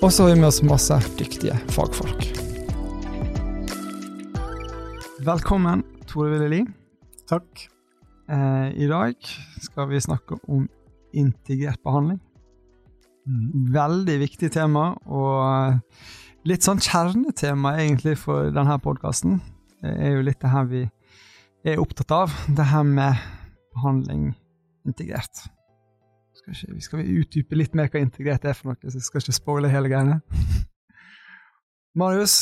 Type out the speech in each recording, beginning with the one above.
Og så har vi med oss masse dyktige fagfolk. Velkommen, Tore Willeli. Takk. Eh, I dag skal vi snakke om integrert behandling. Veldig viktig tema, og litt sånn kjernetema egentlig for denne podkasten. Det er jo litt det her vi er opptatt av, det her med behandling integrert. Skal ikke, vi skal utdype litt mer hva integrert er for noe, så jeg skal ikke spoile hele greiene. Marius,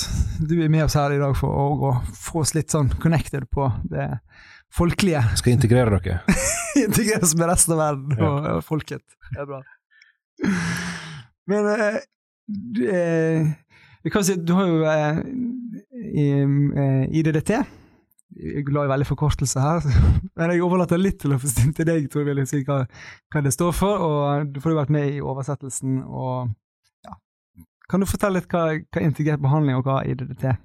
du er med oss her i dag for å, få oss litt sånn connected på det folkelige. Jeg skal integrere dere. Integreres med resten av verden og, og folket. Det er bra. Men eh, du, eh, vi kan si, du har jo eh, i, eh, IDDT. Jeg glad i veldig forkortelse her, men jeg overlater litt til å forstille til deg, Tor Willy, si hva, hva det står for. og Du får jo vært med i oversettelsen. og ja. Kan du fortelle litt hva, hva integrert behandling og hva IDDT er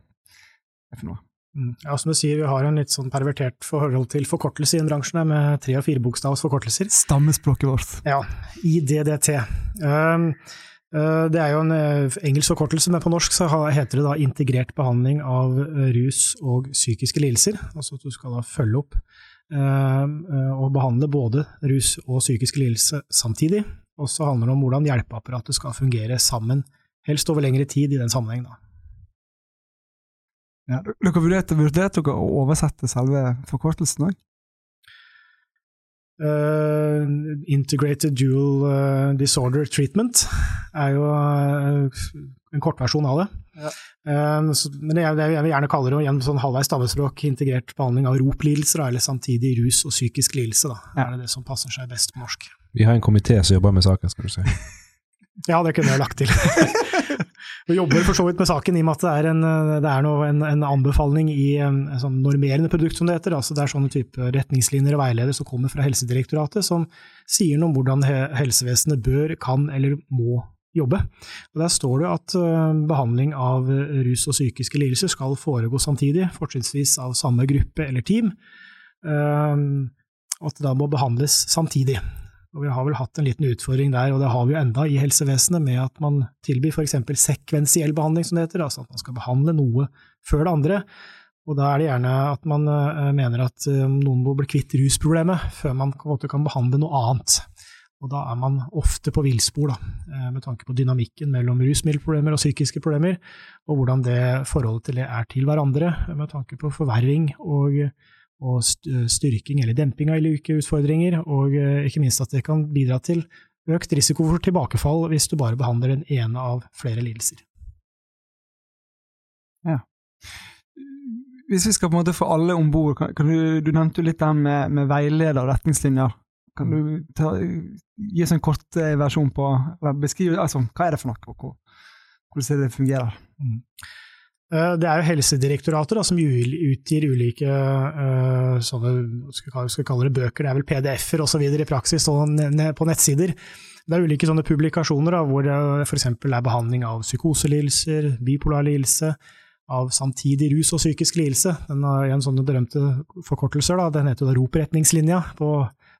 for noe? Mm. Ja, som du sier, vi har en litt sånn pervertert forhold til forkortelse i den bransjen, med tre- og firebokstavs forkortelser. Stammespråket vårt. Ja, IDDT. Um, uh, det er jo en uh, engelsk forkortelse, men på norsk så heter det da integrert behandling av uh, rus og psykiske lidelser. Altså at du skal da følge opp og behandle både rus og psykiske lidelser samtidig. Og så handler det om hvordan hjelpeapparatet skal fungere sammen, helst over lengre tid i den sammenheng. da. Ja, dere vurderte, vurderte dere å oversette selve forkortelsen òg? Uh, integrated Dual uh, Disorder Treatment er jo uh, en kortversjon av det. Ja. Um, så, men jeg, jeg vil gjerne kalle det igjen sånn halvveis stammespråk integrert behandling av ROP-lidelser, eller samtidig rus og psykisk lidelse. Da. Ja. Er det det som passer seg best på norsk? Vi har en komité som jobber med saken, skal du si. Ja, det kunne jeg lagt til. Vi jobber for så vidt med saken i og med at det er en, det er en, en anbefaling i um, en sånn normerende produkt, som det heter. Altså det er sånne type retningslinjer og veiledere som kommer fra Helsedirektoratet, som sier noe om hvordan helsevesenet bør, kan eller må jobbe. Og Der står det at uh, behandling av rus og psykiske lidelser skal foregå samtidig, fortrinnsvis av samme gruppe eller team, um, at det da må behandles samtidig. Og Vi har vel hatt en liten utfordring der, og det har vi jo enda i helsevesenet, med at man tilbyr f.eks. sekvensiell behandling, som det heter, altså at man skal behandle noe før det andre. Og Da er det gjerne at man uh, mener at uh, noen må bli kvitt rusproblemet før man kan behandle noe annet. Og Da er man ofte på villspor, uh, med tanke på dynamikken mellom rusmiddelproblemer og psykiske problemer, og hvordan det forholdet til det er til hverandre, med tanke på forverring og og styrking eller demping av ulike utfordringer, og ikke minst at det kan bidra til økt risiko for tilbakefall hvis du bare behandler den ene av flere lidelser. Ja. Hvis vi skal på en måte få alle om bord, du, du nevnte jo litt det med, med veileder og retningslinjer. Kan du ta, gi oss en kort eh, versjon på beskrive altså, hva er det for noe, og hvordan det fungerer? Mm. Det er jo Helsedirektoratet da, som utgir ulike uh, sånne, skal skal kalle det bøker, det er vel PDF-er osv. i praksis på nettsider. Det er ulike sånne publikasjoner da, hvor det f.eks. er behandling av psykoselidelser, bipolar lidelse, av samtidig rus og psykisk lidelse. Den har en sånne berømte forkortelser, da. den heter da ROP-retningslinja på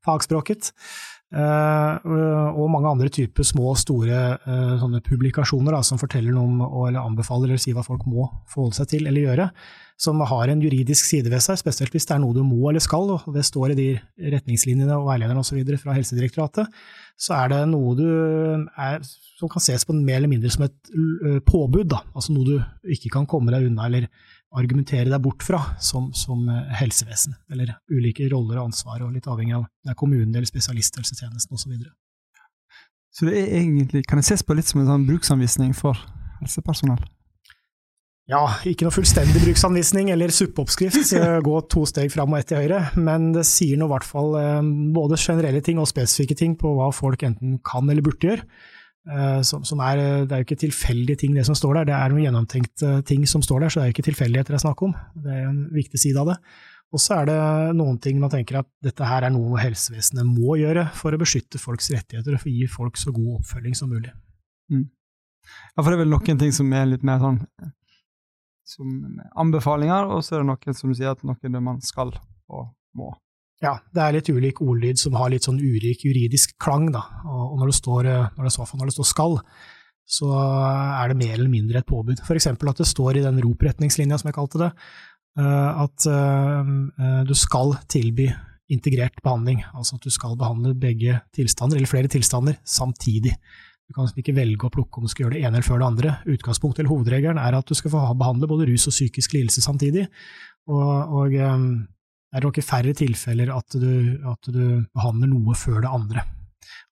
fagspråket. Uh, og mange andre typer små og store sånne publikasjoner da, som forteller noe om, eller anbefaler eller sier hva folk må forholde seg til eller gjøre, som har en juridisk side ved seg, spesielt hvis det er noe du må eller skal, og det står i de retningslinjene og veilederne osv. fra Helsedirektoratet, så er det noe du er, som kan ses på mer eller mindre som et uh, påbud, da. altså noe du ikke kan komme deg unna eller argumentere deg bort fra som, som helsevesen, eller ulike roller og ansvar, og litt avhengig av det er kommunen eller spesialisthelsetjenesten osv. Så, så det er egentlig, kan det ses på litt som en sånn bruksanvisning for helsepersonell? Ja, ikke noe fullstendig bruksanvisning eller suppeoppskrift, gå to steg fram og ett til høyre, men det sier nå i hvert fall både generelle ting og spesifikke ting på hva folk enten kan eller burde gjøre. Eh, som, som er, det er jo ikke tilfeldige ting, det som står der. Det er noen gjennomtenkte ting som står der, så det er jo ikke tilfeldigheter det er snakk om. Det er en viktig side av det. Og så er det noen ting man tenker at dette her er noe helsevesenet må gjøre for å beskytte folks rettigheter og for å gi folk så god oppfølging som mulig. Mm. Ja, for det er vel noen ting som er litt mer sånn som anbefalinger, og så er det noen som sier at noe man skal og må. Ja, det er litt ulik ordlyd som har litt sånn urik juridisk klang, da. Og når det står, når det, når det står skal, så er det mer eller mindre et påbud. Eksempel at det står i den ROP-retningslinja, som jeg kalte det, eh, at eh, eh, du skal tilby integrert behandling. Altså at du skal behandle begge tilstander, eller flere tilstander, samtidig. Du kan ikke velge å plukke om du skal gjøre det ene eller før det andre. Utgangspunktet eller hovedregelen er at du skal få behandle både rus og psykisk lidelse samtidig. Og, og det er nok i færre tilfeller at du, at du, behandler noe før det andre.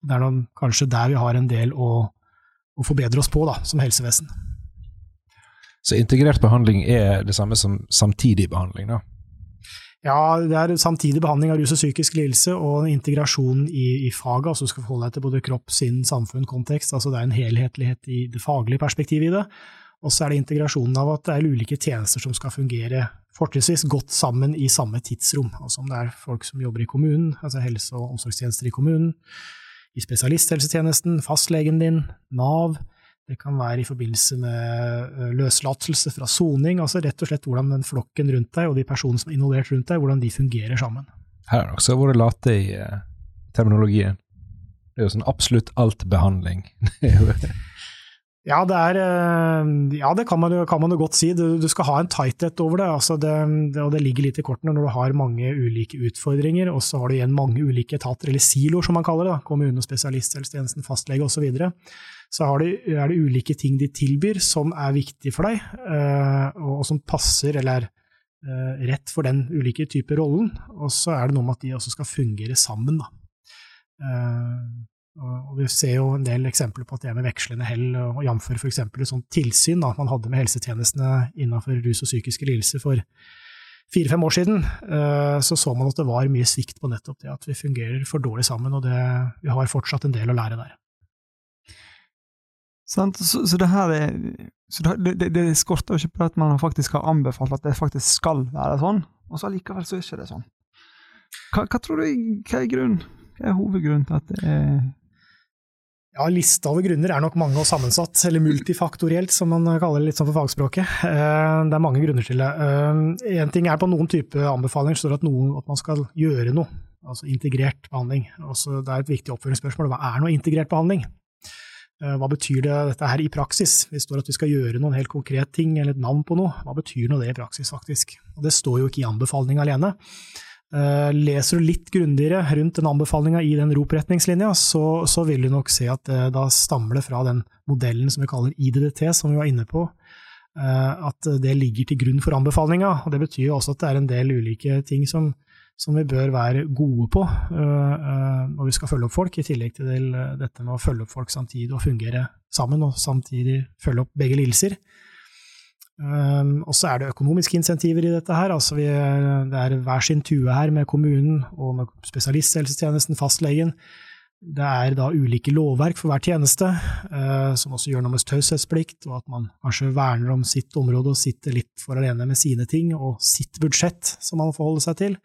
Det er kanskje der vi har en del å, å forbedre oss på da, som helsevesen. Så integrert behandling er det samme som samtidig behandling, da? Ja, det er samtidig behandling av rus og psykisk lidelse og integrasjon i, i faget. altså Du skal forholde deg til både kropp, sinn, samfunn, kontekst. altså Det er en helhetlighet i det faglige perspektivet i det. Og så er det integrasjonen av at det er ulike tjenester som skal fungere fortrinnsvis godt sammen i samme tidsrom. Altså om det er folk som jobber i kommunen, altså helse- og omsorgstjenester i kommunen, i spesialisthelsetjenesten, fastlegen din, Nav. Det kan være i forbindelse med løslatelse fra soning, altså rett og slett hvordan den flokken rundt deg og de personene som er involvert rundt deg, hvordan de fungerer sammen. Her har også vært late i uh, terminologien. Det er jo sånn absolutt alt behandling. Ja, det, er, eh, ja, det kan, man jo, kan man jo godt si. Du, du, skal ha en tighthet over det, altså det, det, og det ligger litt i kortene når du har mange ulike utfordringer, og så har du igjen mange ulike etater, eller siloer som man kaller det, da, kommune, spesialisthelsetjenesten, fastlege osv. Så, videre. så du, er det ulike ting de tilbyr som er viktig for deg, eh, og som passer eller er eh, rett for den ulike type rollen. Og så er det noe med at de også skal fungere sammen. da. Vi ser jo en del eksempler på at det er med vekslende hell, og jf. f.eks. et sånt tilsyn da, man hadde med helsetjenestene innenfor rus og psykiske lidelser for fire-fem år siden, eh, så så man at det var mye svikt på nettopp det at vi fungerer for dårlig sammen, og det, vi har fortsatt en del å lære der. Så, så, det her er det, det, det skorter jo ikke på at man faktisk har anbefalt at det faktisk skal være sånn, og så allikevel så er ikke det sånn. Hva, hva tror du hva er grunnen? Hva er hovedgrunnen til at det er ja, Lista over grunner er nok mange og sammensatt, eller multifaktorielt, som man kaller det litt sånn på fagspråket. Eh, det er mange grunner til det. Én eh, ting er på noen type anbefalinger står det at, noen, at man skal gjøre noe, altså integrert behandling. Også det er et viktig oppfølgingsspørsmål. Hva er noe integrert behandling? Eh, hva betyr det, dette her i praksis? Det står at vi skal gjøre noen helt konkret ting, eller et navn på noe. Hva betyr nå det i praksis, faktisk? Og det står jo ikke i anbefaling alene. Eh, leser du litt grundigere rundt den anbefalinga i den ROP-retningslinja, så, så, vil du nok se at det, da stammer det fra den modellen som vi kaller IDDT, som vi var inne på. Eh, at det ligger til grunn for anbefalinga. Det betyr jo også at det er en del ulike ting som, som vi bør være gode på når vi skal følge opp folk, i tillegg til dette med å følge opp folk samtidig og fungere sammen, og samtidig følge opp begge lidelser. Um, og så er det økonomiske insentiver i dette her. altså vi, Det er hver sin tue her med kommunen og med spesialisthelsetjenesten, fastlegen. Det er da ulike lovverk for hver tjeneste, uh, som også gjør noe med taushetsplikt, og at man kanskje verner om sitt område og sitter litt for alene med sine ting, og sitt budsjett som man forholder forholde seg til.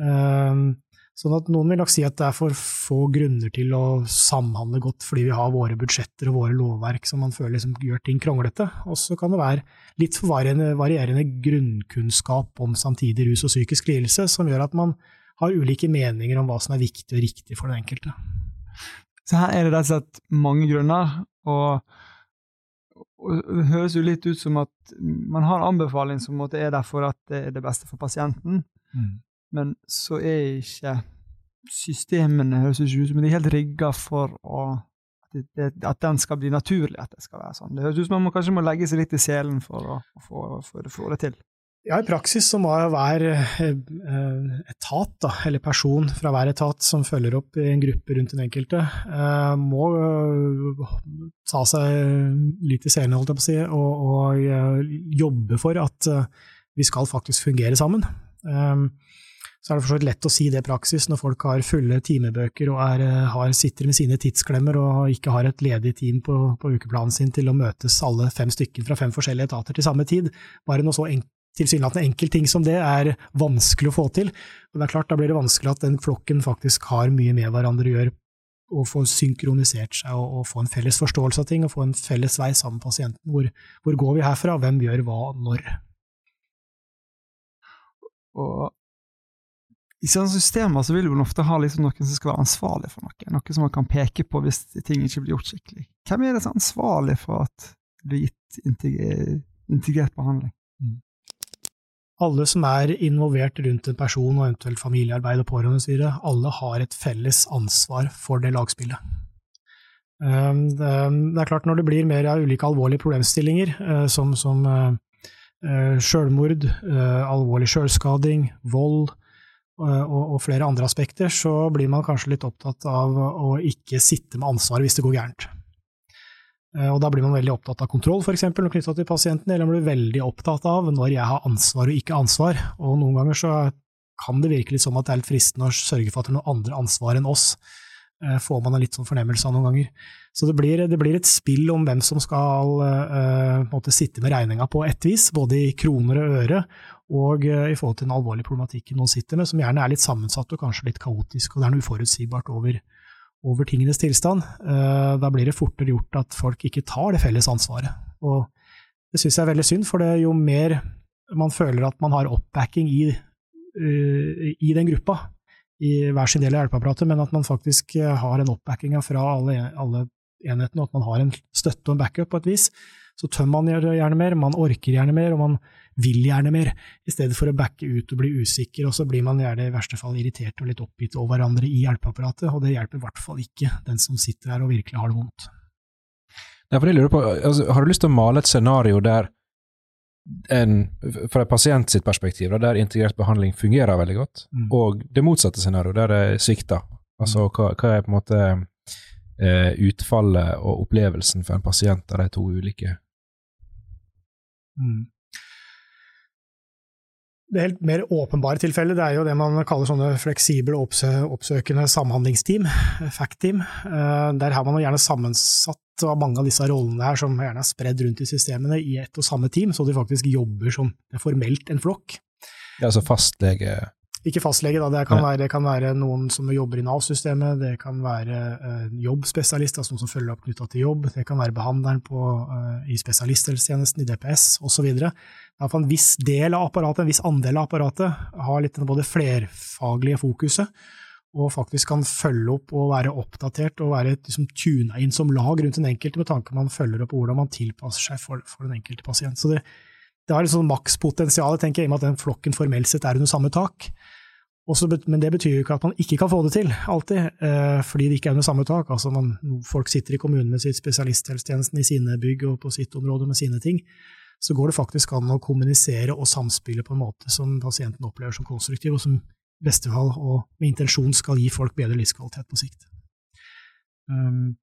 Um, Sånn at Noen vil nok si at det er for få grunner til å samhandle godt fordi vi har våre budsjetter og våre lovverk som man føler liksom gjør ting kronglete. Og så kan det være litt varierende, varierende grunnkunnskap om samtidig rus og psykisk lidelse som gjør at man har ulike meninger om hva som er viktig og riktig for den enkelte. Så her er det rett og slett mange grunner, og, og det høres jo litt ut som at man har anbefaling som er der for at det er det beste for pasienten. Mm. Men så er ikke systemene høres ikke ut som de er helt rigga for å, at, det, at, den skal bli naturlig, at det skal være sånn. Det høres ut som man kanskje må legge seg litt i selen for å, for, for, få det til. Ja, I praksis så må hver eh, etat, da, eller person fra hver etat som følger opp i en gruppe rundt den enkelte, eh, må eh, ta seg litt i selen, holdt jeg på å si, og, og jobbe for at vi skal faktisk fungere sammen. Så er det for så vidt lett å si det i praksis når folk har fulle timebøker og er, eh, har, sitter med sine tidsklemmer og ikke har et ledig team på, på, ukeplanen sin til å møtes alle fem stykker fra fem forskjellige etater til samme tid. Bare noe så en, tilsynelatende enkel ting som det er vanskelig å få til. Og det er klart, Da blir det vanskelig at den flokken faktisk har mye med hverandre å gjøre og få synkronisert seg og, og, få en felles forståelse av ting og få en felles vei sammen med pasienten. Hvor, hvor går vi herfra, hvem gjør hva når? Og i sånne systemer så vil man ofte ha liksom noen som skal være ansvarlig for noe. Noe som man kan peke på hvis ting ikke blir gjort skikkelig. Hvem er det som er ansvarlig for at det blir gitt integrert behandling? Mm. Alle som er involvert rundt en person, og eventuelt familiearbeid og pårørende osv., alle har et felles ansvar for det lagspillet. Ehm, det er klart, når det blir mer av ulike alvorlige problemstillinger, eh, som, som eh, eh, alvorlig selvskading, vold, og, og, flere andre aspekter, så blir man kanskje litt opptatt av å ikke sitte med ansvaret hvis det går gærent. Eh, og da blir man veldig opptatt av kontroll, f.eks. knytta til pasienten, eller man blir veldig opptatt av når jeg har ansvar og ikke ansvar. Og noen ganger så kan det virke litt som at det er litt fristende å sørge for at det er noen andre ansvar enn oss. Eh, får man en litt sånn fornemmelse av noen ganger. Så det blir, det blir et spill om hvem som skal uh, sitte med regninga på ett vis, både i kroner og øre, og uh, i forhold til den alvorlige problematikken noen sitter med, som gjerne er litt sammensatt og kanskje litt kaotisk, og det er noe uforutsigbart over, over tingenes tilstand. Uh, da blir det fortere gjort at folk ikke tar det felles ansvaret. Og det syns jeg er veldig synd, for det jo mer man føler at man har oppbacking i, i den gruppa, i hver sin del av hjelpeapparatet, men at man faktisk eh, har en oppbacking fra alle, alle enhetene, og at man har en støtte og en backup på et vis. Så tømmer man gjerne mer, man orker gjerne mer, og man vil gjerne mer, i stedet for å backe ut og bli usikker, og så blir man gjerne i verste fall irritert og litt oppgitt over hverandre i hjelpeapparatet, og det hjelper i hvert fall ikke den som sitter her og virkelig har det vondt. Ja, for jeg lurer på, altså, Har du lyst til å male et scenario der en, fra et pasient sitt perspektiv, der integrert behandling fungerer veldig godt, mm. og det motsatte scenarioet, der det svikter. Altså, mm. hva, hva, er på en måte eh, utfallet og opplevelsen for en pasient av de to ulike? Mm. Det helt mer åpenbare tilfellet det er jo det man kaller sånne fleksible oppsøkende samhandlingsteam, FACT-team. Eh, der har man gjerne sammensatt av mange av disse rollene her, som gjerne er spredd rundt i systemene, i ett og samme team, så de faktisk jobber som formelt en flokk. Ja, altså fastlege Ikke fastlege, da. Det kan, være, det kan være, noen som jobber i Nav-systemet, det kan være uh, jobbspesialist, altså noen som følger opp knytta til jobb, det kan være behandleren på, uh, i spesialisthelsetjenesten, i DPS osv. En viss del av apparatet, en viss andel av apparatet har litt både flerfaglige fokuset, og faktisk kan følge opp og være oppdatert og være liksom, tuna inn som lag rundt den enkelte, med tanke man følger opp hvordan man tilpasser seg for, for den enkelte pasient. Så det, det har liksom makspotensialet, tenker jeg, i og med at den flokken formelt sett er under samme tak. Også, men det betyr jo ikke at man ikke kan få det til, alltid, eh, fordi det ikke er under samme tak. Altså man, folk sitter i kommunen med sitt spesialisthelsetjenesten i sine bygg og på sitt område med sine ting. Så går det faktisk an å kommunisere og samspille på en måte som pasienten opplever som konstruktiv, og som beste fall og med intensjon skal gi folk bedre livskvalitet på sikt. Um,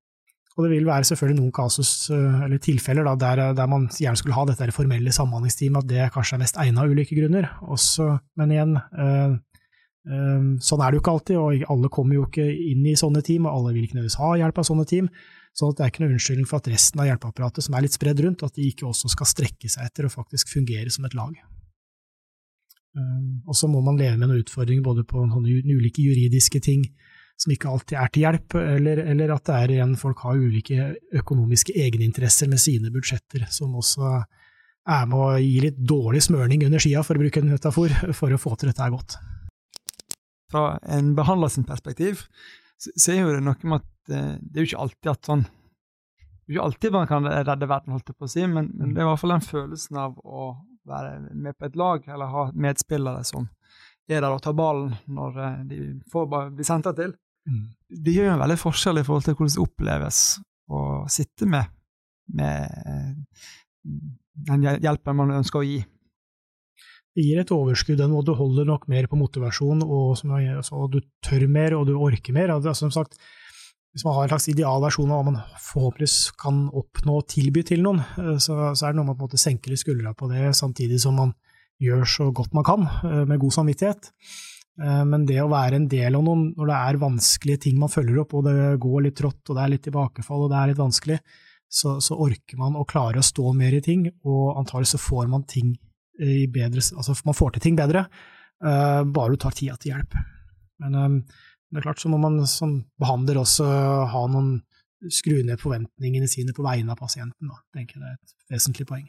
og det vil være selvfølgelig noen kasus, uh, eller tilfeller da, der, der, man gjerne skulle ha dette formelle samhandlingsteamet, at det kanskje er mest egnet av ulike grunner. Også, men igjen, øh, øh, sånn er det jo ikke alltid, og alle kommer jo ikke inn i sånne team, og alle vil ikke nødvendigvis ha hjelp av sånne team. Så det er ikke noe unnskyldning for at resten av hjelpeapparatet, som er litt spredd rundt, at de ikke også skal strekke seg etter å faktisk fungere som et lag. Og så må man leve med noen utfordringer både på ulike juridiske ting som ikke alltid er til hjelp, eller, eller at det er igjen folk har ulike økonomiske egeninteresser med sine budsjetter, som også er med å gi litt dårlig smørning under skia, for å bruke en metafor, for å få til dette godt. Fra en behandler sin perspektiv, så er jo det noe med at eh, det er jo ikke alltid at sånn det er ikke alltid man kan redde verden, holdt jeg på å si, men, men det er i hvert fall den følelsen av å være med på et lag, eller ha medspillere som er der og tar ballen når eh, de får blir bli sendt til. Mm. Det gjør en veldig forskjell i forhold til hvordan det oppleves å sitte med, med eh, den hjelpen man ønsker å gi. Det gir et overskudd, og du holder nok mer på motivasjon, og, og du tør mer, og du orker mer. Altså, som sagt, hvis man har en slags idealversjon av hva man forhåpentligvis kan oppnå og tilby til noen, eh, så, så er det noe med å på senke litt skuldra på det, samtidig som man gjør så godt man kan, eh, med god samvittighet. Eh, men det å være en del av noen når det er vanskelige ting man følger opp, og det går litt trått, og det er litt tilbakefall, og det er litt vanskelig, så, så orker man å klare å stå mer i ting, og antagelig så får man ting i bedre Altså man får til ting bedre, uh, bare du tar tida til hjelp. Men um, det er klart så må man som behandler også ha noen skru ned forventningene sine på vegne av pasienten. Da. tenker jeg det er et vesentlig poeng.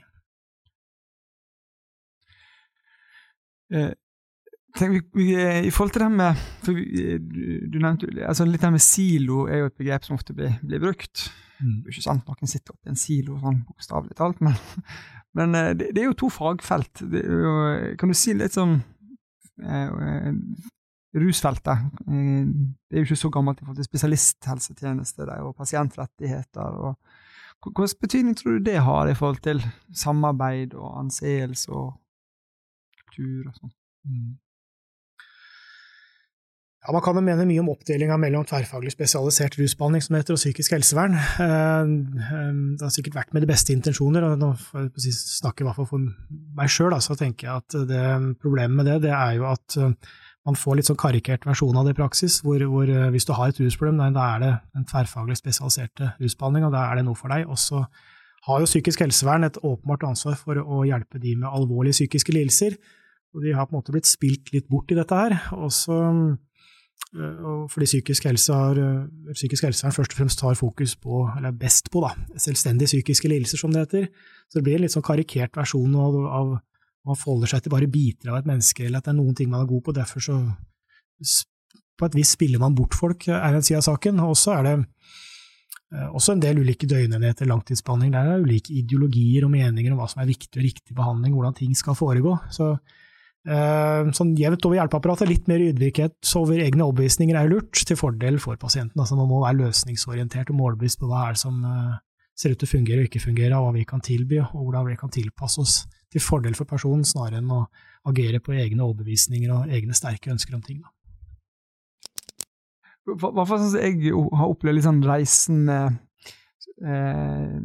Eh, tenk, vi, vi, I forhold til det med for vi, du, du, nevnte altså Litt det med silo er jo et begrep som ofte blir, blir brukt. Mm. Det er ikke sant noen sitter oppi en silo, sånn bokstavelig talt, men, men eh, det, det, er jo to fagfelt. Jo, kan du si litt sånn eh, rusfeltet. Eh, det er jo ikke så gammelt i forhold til spesialisthelsetjeneste og pasientrettigheter. og Hvilken betydning tror du det har i forhold til samarbeid og anseelse og kultur og sånn? Mm. Ja, Man kan jo mene mye om oppdelinga mellom tverrfaglig spesialisert rusbehandling som heter, og psykisk helsevern. Eh, eh, det har sikkert vært med de beste intensjoner, og nå får jeg snakke i hvert fall for meg sjøl, så tenker jeg at det, problemet med det, det er jo at man får litt sånn karikert versjon av det i praksis, hvor, hvor eh, hvis du har et rusproblem, da er det den tverrfaglig spesialiserte rusbehandling, og da er det noe for deg. Og så har jo psykisk helsevern et åpenbart ansvar for å hjelpe de med alvorlige psykiske lidelser, og de har på en måte blitt spilt litt bort i dette her. Også, eh, fordi psykisk, helse har, eh, psykisk helsevern først og fremst tar fokus på, eller best på, da, selvstendige psykiske lidelser, som det heter. Så det blir en litt sånn karikert versjon av, av man forholder seg til bare biter av et menneske, eller at det er noen ting man er god på. Derfor så På et vis spiller man bort folk, er en side av saken. Og så er det eh, også en del ulike døgnenheter, langtidsbehandling. Der er ulike ideologier og meninger om hva som er viktig og riktig behandling, hvordan ting skal foregå. Så sånn jevnt over hjelpeapparatet, litt mer ydmykhet over egne overbevisninger er lurt, til fordel for pasienten. Altså Man må være løsningsorientert og målbevisst på hva er det som uh, ser ut til å fungere og ikke fungere, og hva vi kan tilby, og hvordan vi kan tilpasse oss til fordel for personen, snarere enn å agere på egne overbevisninger og egne sterke ønsker om ting. Hva fall sånn jeg har opplevd litt sånn reisen med eh,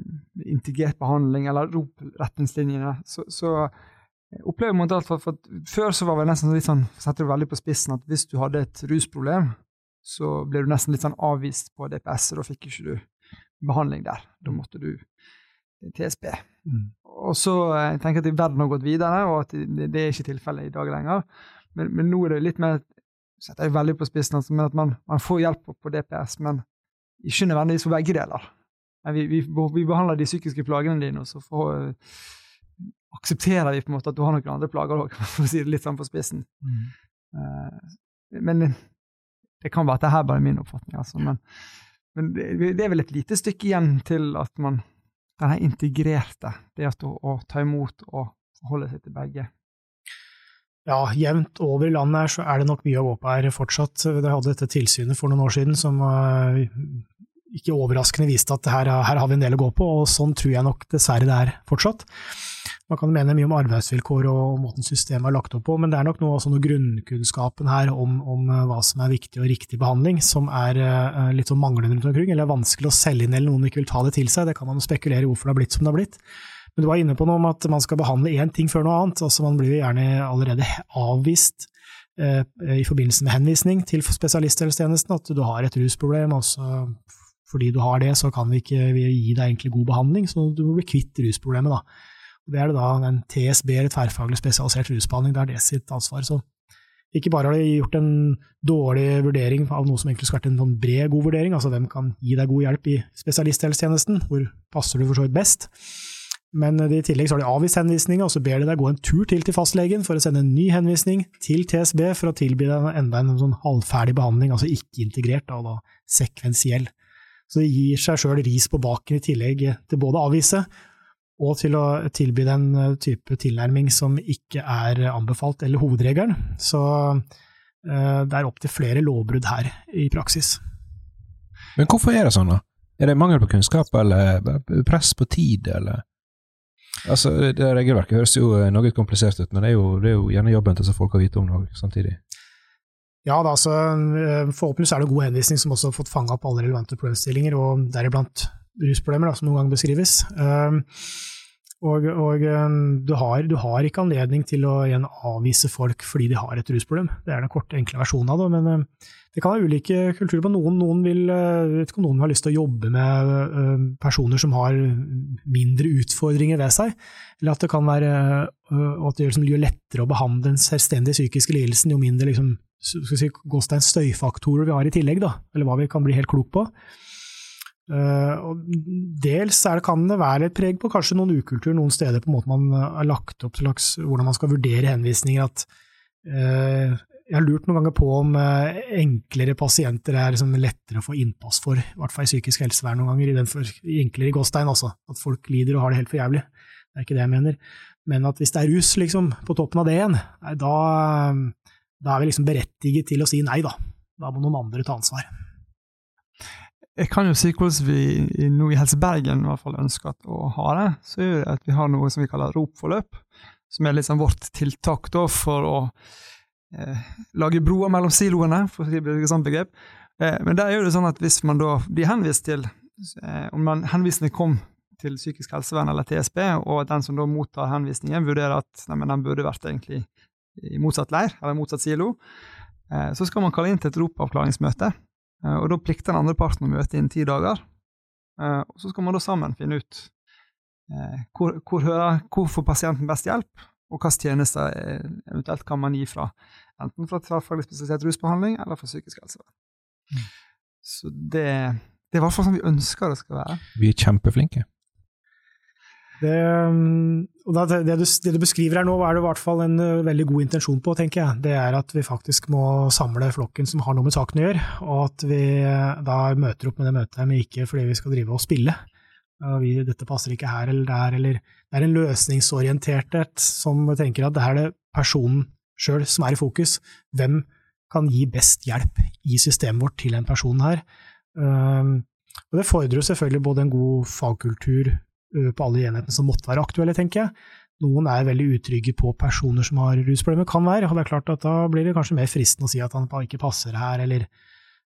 integrert behandling, eller ROP-retningslinjene, så, så opplever man alt for, for, Før så var det nesten litt sånn, setter du veldig på spissen, at hvis du hadde et rusproblem, så ble du nesten litt sånn avvist på DPS, og da fikk ikke du behandling der. Da måtte du til TSB. Mm. Og så eh, jeg tenker jeg at verden har gått videre, og at det, det er ikke tilfellet i dag lenger. Men, men, nå er det litt mer setter jeg veldig på spissen, altså, at man, man, får hjelp på DPS, men ikke nødvendigvis for begge deler. Vi, vi, vi, behandler de psykiske plagene dine, og så får, aksepterer vi på en måte at du har noen andre plager òg, for å si det litt sånn på spissen. Mm. Uh, men det kan være at det her bare er min oppfatning, altså. Men, men det, det, er vel et lite stykke igjen til at man denne integrerte, det at å, å ta imot og forholde seg til begge. Ja, jevnt over landet her så er det nok mye å gå på her fortsatt. Det hadde dette tilsynet for noen år siden som uh, ikke overraskende viste at her, her, har vi en del å gå på, og sånn tror jeg nok dessverre det er fortsatt. Man kan mene mye om arbeidsvilkår og måten systemet er lagt opp på, men det er nok noe, av noe grunnkunnskapen her om, om, eh, hva som er viktig og riktig behandling, som er uh, litt sånn manglende rundt omkring, eller vanskelig å selge inn eller noen ikke vil ta det til seg. Det kan man spekulere i hvorfor det har blitt som det har blitt. Men du var inne på noe om at man skal behandle én ting før noe annet. altså Man blir jo gjerne allerede avvist uh, i forbindelse med henvisning til spesialisthelsetjenesten, at du har et rusproblem. altså fordi du har det, så kan vi ikke gi deg egentlig god behandling, så du må bli kvitt rusproblemet. da. Det er det da en TSB, eller tverrfaglig spesialisert rusbehandling, det er det sitt ansvar. Så ikke bare har de gjort en dårlig vurdering av noe som egentlig skulle vært en sånn bred, god vurdering, altså hvem kan gi deg god hjelp i spesialisthelsetjenesten, hvor passer du for så vidt best, men i tillegg så har de avvist henvisninga, og så ber de deg gå en tur til til fastlegen for å sende en ny henvisning til TSB for å tilby deg enda en sånn halvferdig behandling, altså ikke integrert, da, da sekvensiell. Så det gir seg sjøl ris på baken i tillegg til både å avvise og til å tilby den eh, type tilnærming som ikke er anbefalt, eller hovedregelen. Så uh, det er opptil flere lovbrudd her i praksis. Men hvorfor er det sånn, da? Er det mangel på kunnskap, eller press på tid, eller? Altså, det Regelverket høres jo noe komplisert ut, men det er jo, det er jo gjerne jobben til så folk har vite om det samtidig. Ja, da, eh, Forhåpentligvis er det god henvisning som også har fått fanga opp alle relevante problemstillinger, og deriblant rusproblemer, da, som noen gang beskrives. Ehm, Og, og du, har, du, har, ikke anledning til å igjen avvise folk fordi de har et rusproblem. Det er den korte, enkle versjonen av det. Men det kan være ulike kulturer på noen. Noen vil, vet ikke om noen har lyst til å jobbe med personer som har mindre utfordringer ved seg. Eller at det kan være at det gjør det lettere å behandle den selvstendige psykiske lidelsen jo mindre liksom, si, støyfaktorer vi har i tillegg, da, eller hva vi kan bli helt klok på. Uh, og dels det, kan det være litt preg på kanskje noen ukultur noen steder på en måte man har lagt opp til hvordan man skal vurdere henvisninger. at uh, Jeg har lurt noen ganger på om enklere pasienter er liksom lettere å få innpass for, i hvert fall i psykisk helsevern noen ganger, i den for, enklere i Gåstein altså. at folk lider og har det helt for jævlig. Det er ikke det jeg mener. Men at hvis det er rus liksom, på toppen av det igjen, da, da er vi liksom berettiget til å si nei, da. Da må noen andre ta ansvar. Jeg kan jo si hvordan vi nå i Helse Bergen i hvert fall ønsker å ha det. Så er det at vi har noe som vi kaller ROP-forløp, som er liksom vårt tiltak da, for å eh, lage broer mellom siloene, for å bruke et sånt begrep. Eh, men der er det sånn at hvis man da blir henvist til eh, Om man henvisningen kom til psykisk helsevern eller TSB, og den som da mottar henvisningen, vurderer at nei, den burde vært egentlig i motsatt leir, eller motsatt silo, eh, så skal man kalle inn til et ROP-avklaringsmøte. Eh, og Da plikter den andre parten å møte innen ti dager. Eh, og Så skal man da sammen finne ut eh, hvor, hvor, hører, hvor får pasienten best hjelp, og hvilke tjenester eventuelt kan man gi fra enten fra tverrfaglig spesialisert rusbehandling eller fra psykisk helsevern. Mm. Så det, det er i hvert fall sånn vi ønsker det skal være. Vi er kjempeflinke. Det, um, det, du, det, du, beskriver her nå, er det i hvert fall en uh, veldig god intensjon på, tenker jeg. Det er at vi faktisk må samle flokken som har noe med saken å gjøre, og at vi uh, da møter opp med det møtet, men ikke fordi vi skal drive og spille. Vi, dette passer ikke her eller der, eller det er en løsningsorienterthet som tenker at det er det personen sjøl som er i fokus. Hvem kan gi best hjelp i systemet vårt til en person her? Um, og Det fordrer selvfølgelig både en god fagkultur på alle enhetene som måtte være aktuelle, tenker jeg. Noen er veldig utrygge på personer som har rusproblemer, kan være. og det er klart at Da blir det kanskje mer fristende å si at han ikke passer her, eller,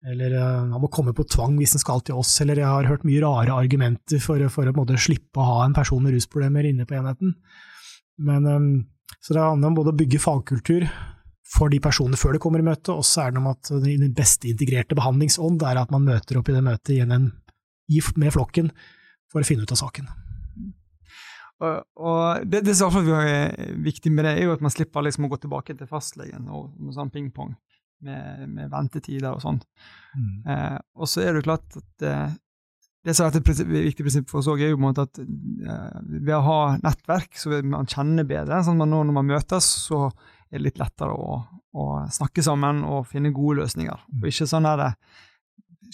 eller uh, han må komme på tvang hvis han skal til oss, eller jeg har hørt mye rare argumenter for, for å måte, slippe å ha en person med rusproblemer inne på enheten. Men, um, så det handler om både å bygge fagkultur for de personene før de kommer i møte, og så er det om at den beste integrerte behandlingsånd er at man møter opp i det møtet igjen en, med flokken for å finne ut av saken. Og, og det, det som er viktig med det, er jo at man slipper liksom å gå tilbake til fastlegen og med sånn pingpong med, med, ventetider og sånn. Mm. Eh, og så er det jo klart at eh, det som er et prinsipp, viktig prinsipp for oss òg, er jo på en måte at eh, ved å ha nettverk, så vil man kjenne bedre. sånn at Når man møtes, så er det litt lettere å, å snakke sammen og finne gode løsninger. Mm. Og ikke sånn der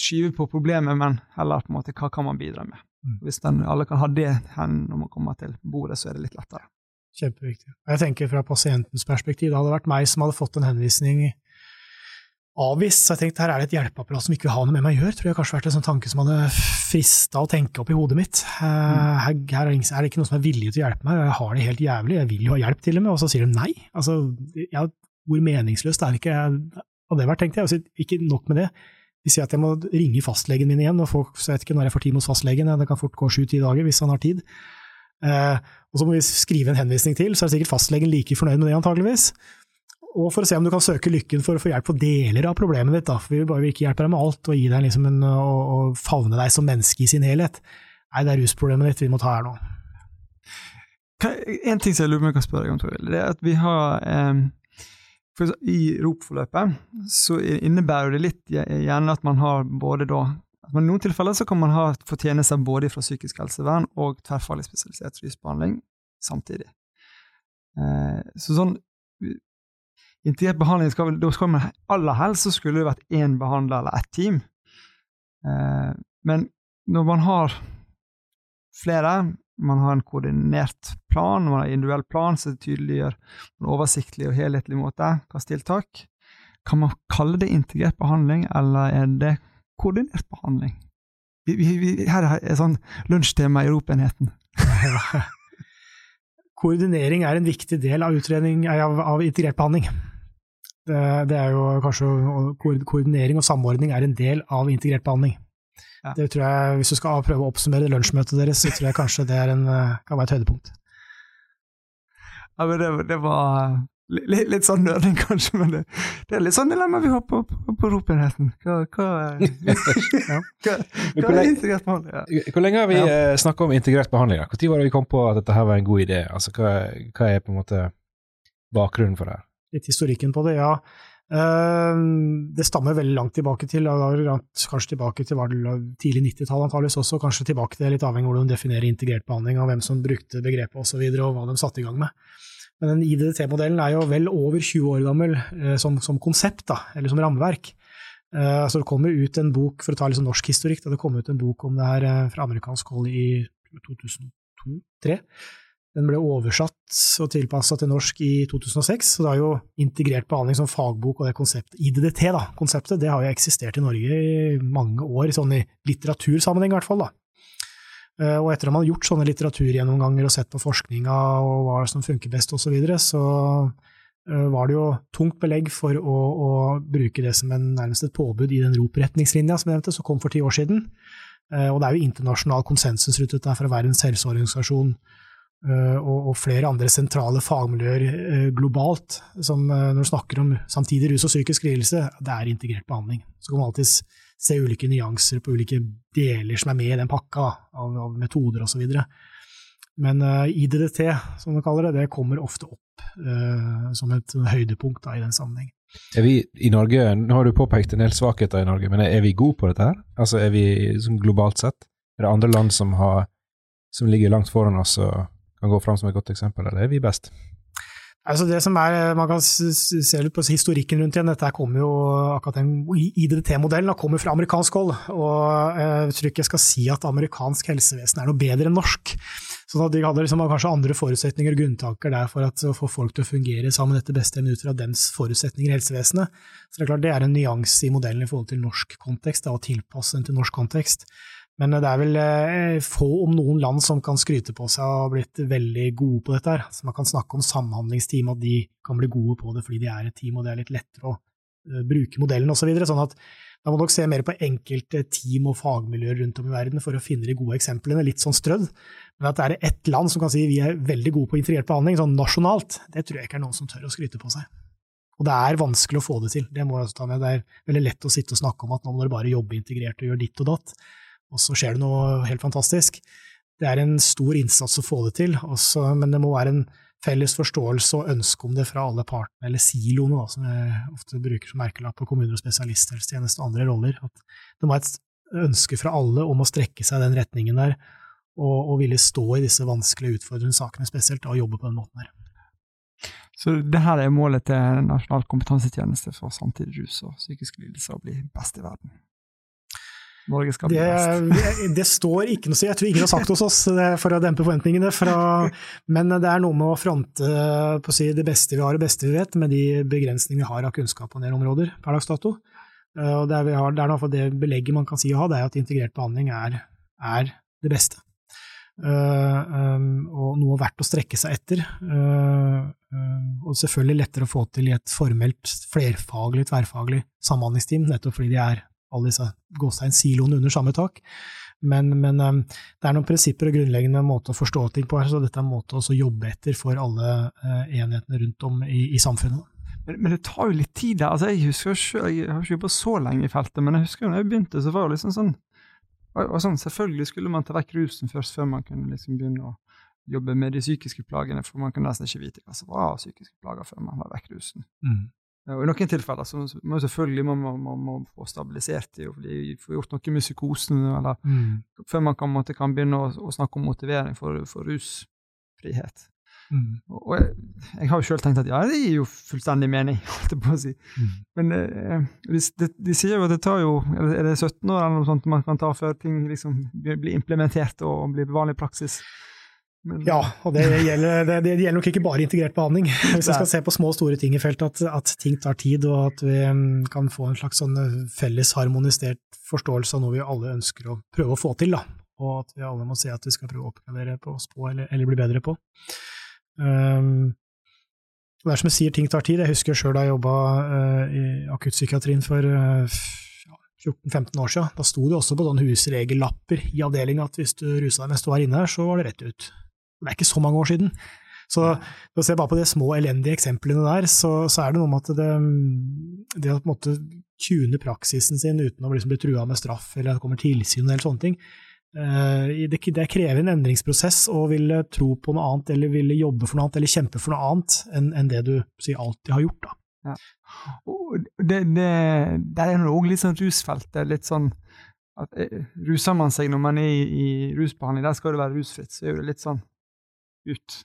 skyve på problemet, men heller på en måte hva kan man bidra med. Mm. Hvis den, alle kan ha det hen når man kommer til bordet, så er det litt lettere. Kjempeviktig. Jeg tenker fra pasientens perspektiv, det hadde vært meg som hadde fått en henvisning avvist, så jeg tenkte her er det et hjelpeapparat som ikke vil ha noe med meg å gjøre, tror jeg kanskje vært en sånn tanke som hadde frista å tenke opp i hodet mitt. Eh, mm. Her, her, er det ikke noen som er villig til å hjelpe meg, jeg har det helt jævlig, jeg vil jo ha hjelp til og med, og så sier de nei. Altså, ja, hvor meningsløst er det ikke hadde det vært, tenkte jeg. Altså, ikke nok med det, de sier at jeg må ringe fastlegen min igjen, og folk, så jeg vet ikke når jeg får tid hos fastlegen, det kan fort gå sju-ti dager hvis han har tid. Eh, og så må vi skrive en henvisning til, så er sikkert fastlegen like fornøyd med det antageligvis. Og for å se om du kan søke lykken for å få hjelp på deler av problemet ditt, da, for vi vil bare ikke hjelpe deg med alt og gi deg liksom en, og, favne deg som menneske i sin helhet. Nei, det er rusproblemet ditt vi må ta her nå. En ting som jeg lurer på om jeg kan spørre deg om, Toril, det er at vi har eh, for I ROP-forløpet så innebærer det litt gjerne at man har både da man I noen tilfeller så kan man ha fortjenester både fra psykisk helsevern og tverrfaglig spesialisert rusbehandling samtidig. Eh, så sånn Integrert behandling skal, da skal man aller helst så skulle det vært én behandler eller ett team. Eh, men når man har flere, man har en koordinert plan, man har en individuell plan som tydeliggjør en oversiktlig og helhetlig måte hvilke tiltak. Kan man kalle det integrert behandling, eller er det koordinert behandling? Vi, vi, vi, her er sånn lunsjtema i Europaenheten. Koordinering er en viktig del av utredning av, av integrert behandling. Det, det, er jo kanskje Koordinering og samordning er en del av integrert behandling. Ja. Det tror jeg, Hvis du skal prøve å oppsummere lunsjmøtet deres, så tror jeg kanskje det en, eh, kan være et høydepunkt. Ja, men det, det var litt, litt sånn nerding, kanskje, men det, det, er litt sånn dilemma vi har på, på, på ropenheten. Hva, hva, ja. hva, hva er integrert behandling? Ja. Hvor lenge har vi ja. Eh, snakka om integrert behandling? Når var det vi kom på at dette her var en god idé? Altså, hva, hva er på en måte bakgrunnen for det? Litt historikken på det, ja. Uh, det stammer veldig langt tilbake til, kanskje tilbake til tidlig 90-tall antakeligvis også, kanskje tilbake til litt avhengig av hvordan de definerer integrert behandling, av hvem som brukte begrepet osv., og, så videre, og hva de satte i gang med. Men den IDDT-modellen er jo vel over 20 år gammel eh, som, som, konsept, da, eller som rammeverk. Eh, så det kommer ut en bok, for å ta liksom norsk historikk, det kom ut en bok om det her eh, fra amerikansk hold i 2002-2003. Den ble oversatt og tilpassa til norsk i 2006, så det har jo integrert behandling som fagbok og det konseptet. IDDT, da, konseptet, det har jo eksistert i Norge i mange år, sånn i litteratursammenheng i hvert fall. da. Eh, og etter at man har gjort sånne litteraturgjennomganger og sett på forskninga og hva som funker best osv., så, videre, så eh, var det jo tungt belegg for å, å bruke det som en, nærmest et påbud i den ROP-retningslinja som jeg nevnte, som kom for ti år siden. Eh, og det er jo internasjonal konsensus rundt dette fra Verdens helseorganisasjon og, og flere andre sentrale fagmiljøer globalt som når du snakker om samtidig rus og psykisk lidelse, det er integrert behandling. Så kan man alltids se ulike nyanser på ulike deler som er med i den pakka, av, av metoder osv. Men eh, IDDT, som du kaller det, det kommer ofte opp uh, som et høydepunkt da, i den sammenheng. Er vi i Norge, Nå har du påpekt en del svakheter i Norge, men er vi gode på dette her? Altså Er vi globalt sett? Er det andre land som, har, som ligger langt foran oss og kan gå fram som et godt eksempel, eller er vi best? Altså det som er, Man kan se litt på historikken rundt igjen. Dette kommer jo, akkurat den IDT-modellen kommer fra amerikansk hold. og Jeg tror ikke jeg skal si at amerikansk helsevesen er noe bedre enn norsk. Sånn at De hadde liksom kanskje andre forutsetninger og grunntaker der for å få folk til å fungere sammen etter beste evne ut fra dems forutsetninger i helsevesenet. Så Det er klart det er en nyanse i modellen i forhold til norsk kontekst, da, å tilpasse den til norsk kontekst. Men det er vel eh, få, om noen land, som kan skryte på seg og ha blitt veldig gode på dette. her. Så Man kan snakke om samhandlingsteam, at de kan bli gode på det fordi de er et team og det er litt lettere å uh, bruke modellen osv. Så videre, sånn at da må nok se mer på enkelte team og fagmiljøer rundt om i verden for å finne de gode eksemplene, litt sånn strødd. Men at det er ett land som kan si vi er veldig gode på integrert behandling, sånn nasjonalt, det tror jeg ikke er noen som tør å skryte på seg. Og det er vanskelig å få det til. Det må jeg også ta med. Det er veldig lett å sitte og snakke om at nå må dere bare jobbe integrert og gjøre ditt og datt og så skjer det noe helt fantastisk. Det er en stor innsats å få det til, også, men det må være en felles forståelse og ønske om det fra alle partene, eller siloene, da, som jeg ofte bruker som merkelapp på kommuner og spesialisthelsetjeneste og andre roller. At det må være et ønske fra alle om å strekke seg i den retningen der, og, og ville stå i disse vanskelige, utfordrende sakene, spesielt og jobbe på den måten der. Så det her er målet til Nasjonal kompetansetjeneste for samtidig rus og psykisk lidelse, å bli best i verden? Norge skal bli best. Det, det, står ikke noe Jeg tror ingen har sagt hos oss for å dempe forventningene. Fra, men det er noe med å fronte på å si, det beste vi har, det beste vi vet, med de begrensningene vi har av kunnskap på en del områder per dags dato. Eh, og det, har, det, er det belegget man kan si å ha, det er at integrert behandling er, er det beste. Uh, um, og noe verdt å strekke seg etter. Uh, uh, og selvfølgelig lettere å få til i et formelt, flerfaglig, tverrfaglig samhandlingsteam, nettopp fordi de er alle disse gåstein-siloene under samme tak. Men, men, um, det er noen prinsipper og grunnleggende måter å forstå ting på her, så dette er en måte å jobbe etter for alle uh, enhetene rundt om i, i samfunnet. Men, men, det tar jo litt tid. Altså, jeg husker selv, jeg har ikke jobbet så lenge i feltet, men jeg husker jo da jeg begynte, så var det liksom sånn, sånn Selvfølgelig skulle man ta vekk rusen først, før man kunne liksom begynne å jobbe med de psykiske plagene, for man kunne nesten ikke vite hva som var psykiske plager før man var vekk rusen. Mm. Og I noen tilfeller så må selvfølgelig man må, må, må få stabilisert det, og få gjort noe med psykosen, eller, mm. før man kan, måtte, kan begynne å, å, snakke om motivering for, for rusfrihet. Mm. Og jeg, jeg, har jo sjøl tenkt at ja, det gir jo fullstendig mening, holdt jeg på å si. Mm. Men eh, de, de, de, sier jo at det tar jo Er det 17 år eller noe sånt man kan ta før ting liksom blir implementert og blir vanlig praksis? Men, ja, og det gjelder, det, det gjelder, nok ikke bare integrert behandling. Hvis vi skal se på små og store ting i feltet, at, at, ting tar tid, og at vi mm, kan få en slags sånn eh, felles harmonisert forståelse av noe vi alle ønsker å prøve å få til. Da. Og at vi alle må se at vi skal prøve å oppgradere på oss på, eller, eller bli bedre på. Um, det er som jeg sier, ting tar tid. Jeg husker sjøl da jeg jobba uh, i akuttpsykiatrien for uh, 14-15 år siden. Da sto det også på sånne husregellapper i avdelinga at hvis du rusa deg mens du var inne her, så var det rett ut. Det er ikke så mange år siden. Så for å se bare på de små elendige eksemplene der, så, så er det noe med at det, det å på en måte tune praksisen sin uten å liksom bli trua med straff, eller at det kommer tilsyn eller sånne ting, eh, det, det krever en endringsprosess å ville tro på noe annet, eller ville jobbe for noe annet, eller kjempe for noe annet enn, enn det du si, alltid har gjort. da. Ja. Det, det, der er òg litt sånn rusfeltet. litt sånn at eh, Ruser man seg når man er i, i rusbehandling, der skal det være rusfritt, så er det litt sånn ut.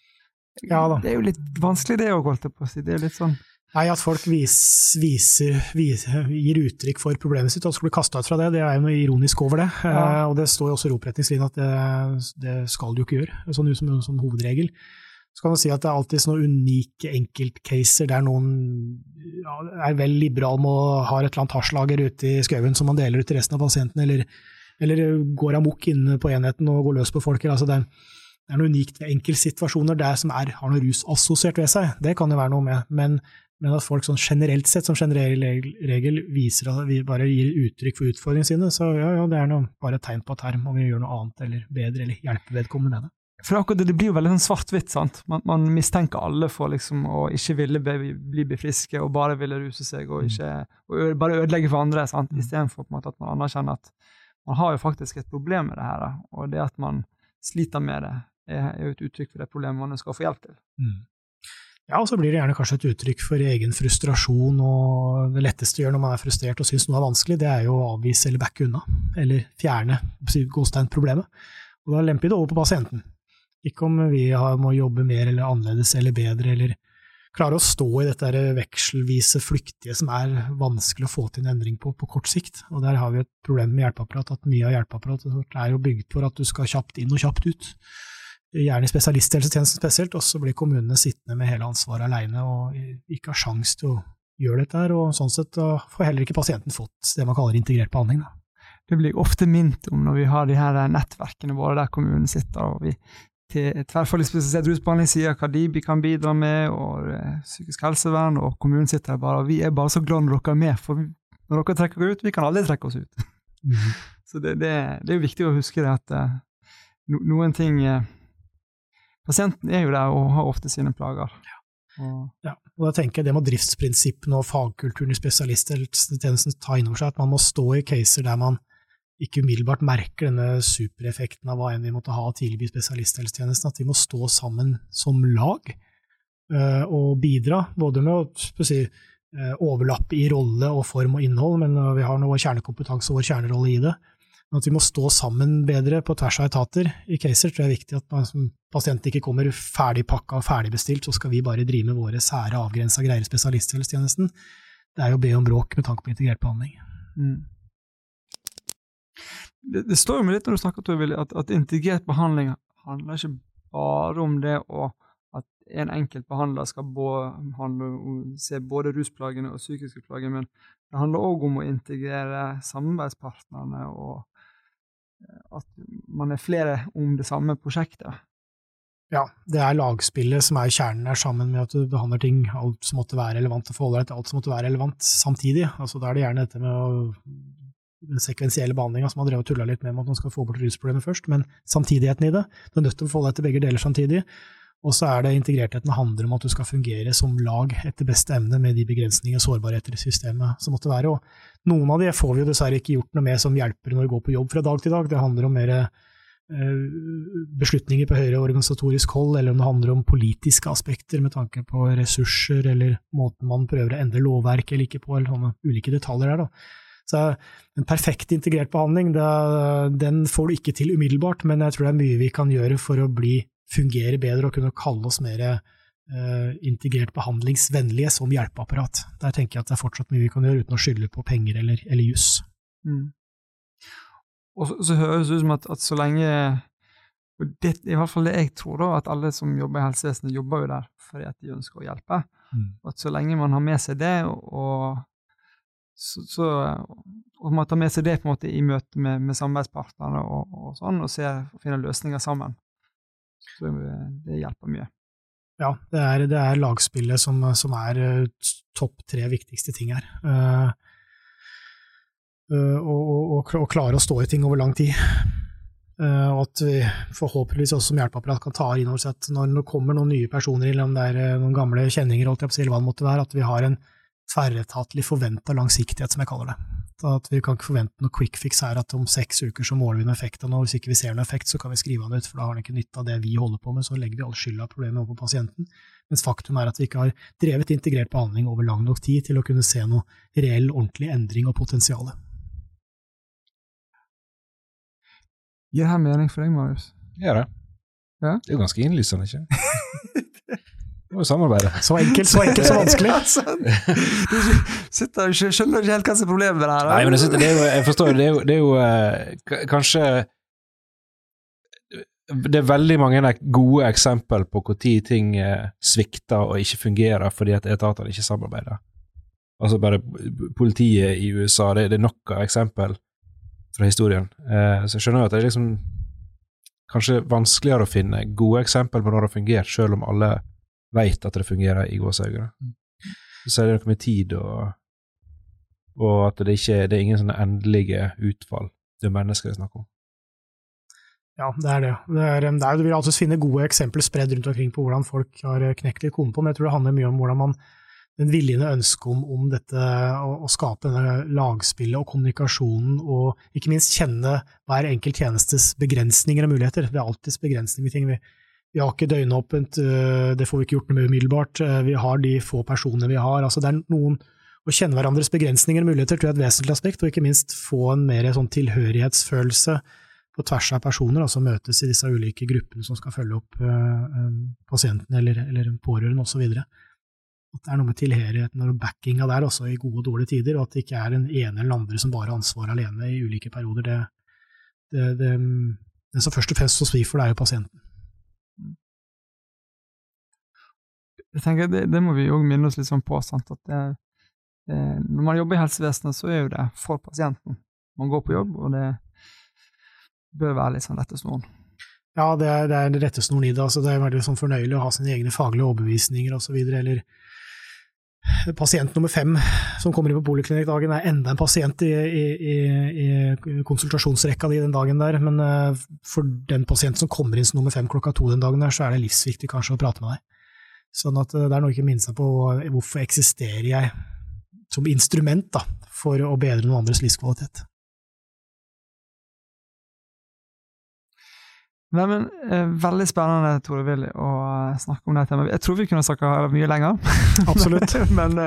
Ja da. Det er jo litt vanskelig det òg, holdt jeg på å si. Det er litt sånn Nei, at folk vis, viser, viser, gir uttrykk for problemet sitt og skal bli kasta ut fra det, det er jo noe ironisk over det. Ja. Eh, og det står jo også i ropretningslinjen at det, det skal du ikke gjøre, sånn som, som hovedregel. Så kan man si at det er alltid sånne unike enkeltcaser der noen ja, er vel liberal med å ha et eller annet hasjlager ute i skauen som man deler ut til resten av pasientene, eller, eller går amok inne på enheten og går løs på folk. Altså det, det er noe unikt ved enkeltsituasjoner der som er, har noe rusassosiert ved seg. Det kan jo være noe med. Men, men at folk sånn generelt sett, som generell regel, viser at vi bare gir uttrykk for utfordringene sine, så ja, ja, det er noe, bare et tegn på at her må vi gjøre noe annet eller bedre, eller hjelpe vedkommende med det. For akkurat det, det blir jo veldig sånn svart-hvitt. sant? Man, man, mistenker alle for liksom å ikke ville bli, bli befriske og bare ville ruse seg og, ikke, og bare ødelegge for andre, sant? istedenfor at man anerkjenner at man har jo faktisk et problem med det her. Og det at man sliter med det, er, jo et uttrykk for det problemet man skal få hjelp til. Mm. Ja, og så blir det gjerne kanskje et uttrykk for egen frustrasjon, og det letteste å gjøre når man er frustrert og syns noe er vanskelig, det er jo å avvise eller backe unna, eller fjerne gåstein-problemet. Og da lemper vi det over på pasienten. Ikke om vi må jobbe mer eller annerledes eller bedre, eller klare å stå i dette vekselvise flyktige som er vanskelig å få til en endring på på kort sikt. Og der har vi et problem med hjelpeapparat, at mye av hjelpeapparatet er jo bygd for at du skal kjapt inn og kjapt ut. Gjerne i spesialisthelsetjenesten spesielt, og så blir kommunene sittende med hele ansvaret alene og ikke har sjans til å gjøre dette her, og sånn sett får heller ikke pasienten fått det man kaller integrert behandling. Da. Det blir ofte minnet om når vi har de her nettverkene våre der kommunen sitter, og vi til tverrfaglig spesialisert rusbehandling sier hva de kan bidra med, og eh, psykisk helsevern, og kommunen sitter der bare, og vi er bare så glad når dere er med, for når dere trekker dere ut, vi kan aldri trekke oss ut. Mm. Så det, det, det er jo viktig å huske det at no, noen ting uh, Pasienten er jo der og har ofte sine plager. Og, Ja, og da tenker jeg det må driftsprinsippene og fagkulturen i spesialisthelsetjenesten ta inn over seg, at man må stå i caser der man ikke umiddelbart merker denne supereffekten av hva enn vi måtte ha å i spesialisthelsetjenesten, at vi må stå sammen som lag uh, og bidra, både med å si, uh, overlappe i rolle og form og innhold, men uh, vi har vår kjernekompetanse og vår kjernerolle i det. At vi må stå sammen bedre på tvers av etater i caser, tror jeg er viktig. At man som pasient ikke kommer ferdig pakka og ferdig bestilt, så skal vi bare drive med våre sære avgrensa greier i spesialisthelsetjenesten. Det er jo å be om bråk med tanke på integrert behandling. mm. det, det står jo med litt når du snakker Tor Willy, at, at integrert behandling handler ikke bare om det å at en enkelt behandler skal handle se både rusplagene og psykiske plager, men det handler òg om å integrere samarbeidspartnerne og at man er flere om det samme prosjektet. Ja, det er lagspillet som er kjernen her, sammen med at du behandler ting, alt som måtte være relevant, og forholder deg til alt som måtte være relevant samtidig. Altså, da er det gjerne dette med å, den sekvensielle behandlinga som man drev og tulla litt med, med at man skal få bort rusproblemet først, men samtidigheten i det. Du er nødt til å forholde deg til begge deler samtidig. Og så er det integrertheten handler om at du skal fungere som lag etter beste evne med de begrensninger og sårbarheter i systemet som måtte være. Og noen av de får vi jo dessverre ikke gjort noe med som hjelper når vi går på jobb fra dag til dag. Det handler om mer eh, beslutninger på høyere organisatorisk hold, eller om det handler om politiske aspekter med tanke på ressurser, eller måten man prøver å endre lovverk eller ikke på, eller sånne ulike detaljer der. da. Så en perfekt integrert behandling, det, den får du ikke til umiddelbart, men jeg tror det er mye vi kan gjøre for å bli, fungere bedre og kunne kalle oss mer uh, integrert behandlingsvennlige som hjelpeapparat. Der tenker jeg at det er fortsatt mye vi kan gjøre uten å skylde på penger eller, eller juss. Mm. Og så, så høres det ut som at, at så lenge og det er i hvert fall det jeg tror, da, at alle som jobber i helsevesenet, jobber jo der fordi at de ønsker å hjelpe. Mm. Og at så lenge man har med seg det, og, så, så og man tar med seg det på en måte i møte med, med samarbeidspartnere og, og sånn, og ser, og finner løsninger sammen, så det, hjelper mye. Ja, det er, det er lagspillet som, som er uh, topp tre viktigste ting her. Uh, og, klare å stå i ting over lang tid. Uh, og at vi forhåpentligvis også som hjelpeapparat kan ta inn over seg at når det kommer noen nye personer eller om det er noen gamle kjenninger, holdt jeg på å si, eller hva det måtte være, at vi har en tverretatlig forventa langsiktighet, som jeg kaller det. At Vi kan ikke forvente noe quick fix her, at om seks uker så måler vi en effekt av noe, hvis ikke vi ser noen effekt, så kan vi skrive den ut, for da har den ikke nytte av det vi holder på med, så legger vi all skylda av problemet over på pasienten. Mens faktum er at vi ikke har drevet integrert behandling over lang nok tid til å kunne se noe reell, ordentlig endring og potensial. Gir det her mening for deg, Marius? Gjør det. Ja? Det er jo ganske innlysende, ikke? Må jo samarbeide. Så enkelt, så enkelt, så vanskelig. du sitter skjønner ikke helt hva som er problemet med det her. Nei, men synes, det er jo, jeg forstår, det er jo, det er jo uh, kanskje Det er veldig mange gode eksempel på når ting uh, svikter og ikke fungerer fordi at etatene ikke samarbeider. Altså bare politiet i USA, det, det er nok av eksempel fra historien. Eh, så jeg skjønner jo at det er liksom kanskje vanskeligere å finne gode eksempel på når det har fungert, selv om alle vet at det fungerer i gåseøyne. Så er det noe med tid og, og at det ikke det er ingen sånne endelige utfall. Det er mennesker det er snakk om. Ja, det er det. det, er, det er, du vil alltids finne gode eksempler spredd rundt omkring på hvordan folk har knekt litt kone på, men jeg tror det handler mye om hvordan man den viljen og ønsket om, om, dette, å, å, skape denne lagspillet og kommunikasjonen, og ikke minst kjenne hver enkelt tjenestes begrensninger og muligheter. Det er alltids begrensninger i ting. Vi, vi har ikke døgnåpent, øh, det får vi ikke gjort noe med umiddelbart. Øh, vi har de få personene vi har. Altså, det er noen Å kjenne hverandres begrensninger og muligheter tror jeg er et vesentlig aspekt, og ikke minst få en mer sånn tilhørighetsfølelse på tvers av personer, altså møtes i disse ulike gruppene som skal følge opp uh, pasienten eller, eller pårørende osv. At det er noe med tilhørigheten og backinga der også i gode og dårlige tider, og at det ikke er en ene eller andre som bare har ansvaret alene i ulike perioder. Det, det, det, det som først og fremst står svi for, det er jo pasienten. Jeg tenker det, det må vi òg minne oss litt sånn på. Sant? at det, det, Når man jobber i helsevesenet, så er jo det for pasienten. Man går på jobb, og det bør være litt sånn rettesnoren. Ja, det er, det er rettesnoren i det. Altså, det er veldig sånn fornøyelig å ha sine egne faglige overbevisninger osv. Eller pasient nummer fem som kommer inn på poliklinikkdagen, er enda en pasient i, i, i, konsultasjonsrekka di den dagen der. Men uh, for den pasienten som kommer inn som nummer fem klokka to den dagen der, så er det livsviktig kanskje å prate med deg. Sånn at eh, det er noe ikke å minne seg på hvorfor eksisterer jeg som instrument da, for å bedre noen andres livskvalitet. Nei, men eh, Veldig spennende Tore Willy, å snakke om det temaet. Jeg tror vi kunne snakka mye lenger. Absolutt. men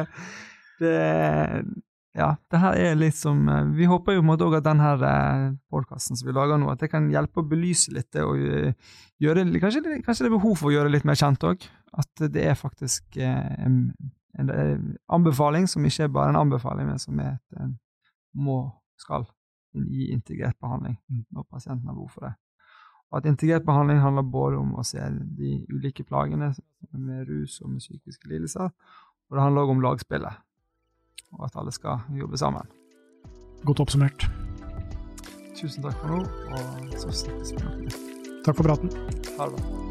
det, ja, det her er litt som Vi håper jo måte også at denne podkasten som vi lager nå, at det kan hjelpe å belyse litt det, og gjøre, kanskje, kanskje, det er behov for å gjøre det litt mer kjent òg. At det er faktisk en, en, anbefaling som ikke er bare en anbefaling, men som er at en må, skal gi integrert behandling når pasienten har behov for det. Og at integrert behandling handler både om å se de ulike plagene med rus og med psykiske lidelser, og det handler også om lagspillet, og at alle skal jobbe sammen. Godt oppsummert. Tusen takk for nå, og så snakkes vi. Takk for praten. Ha det bra.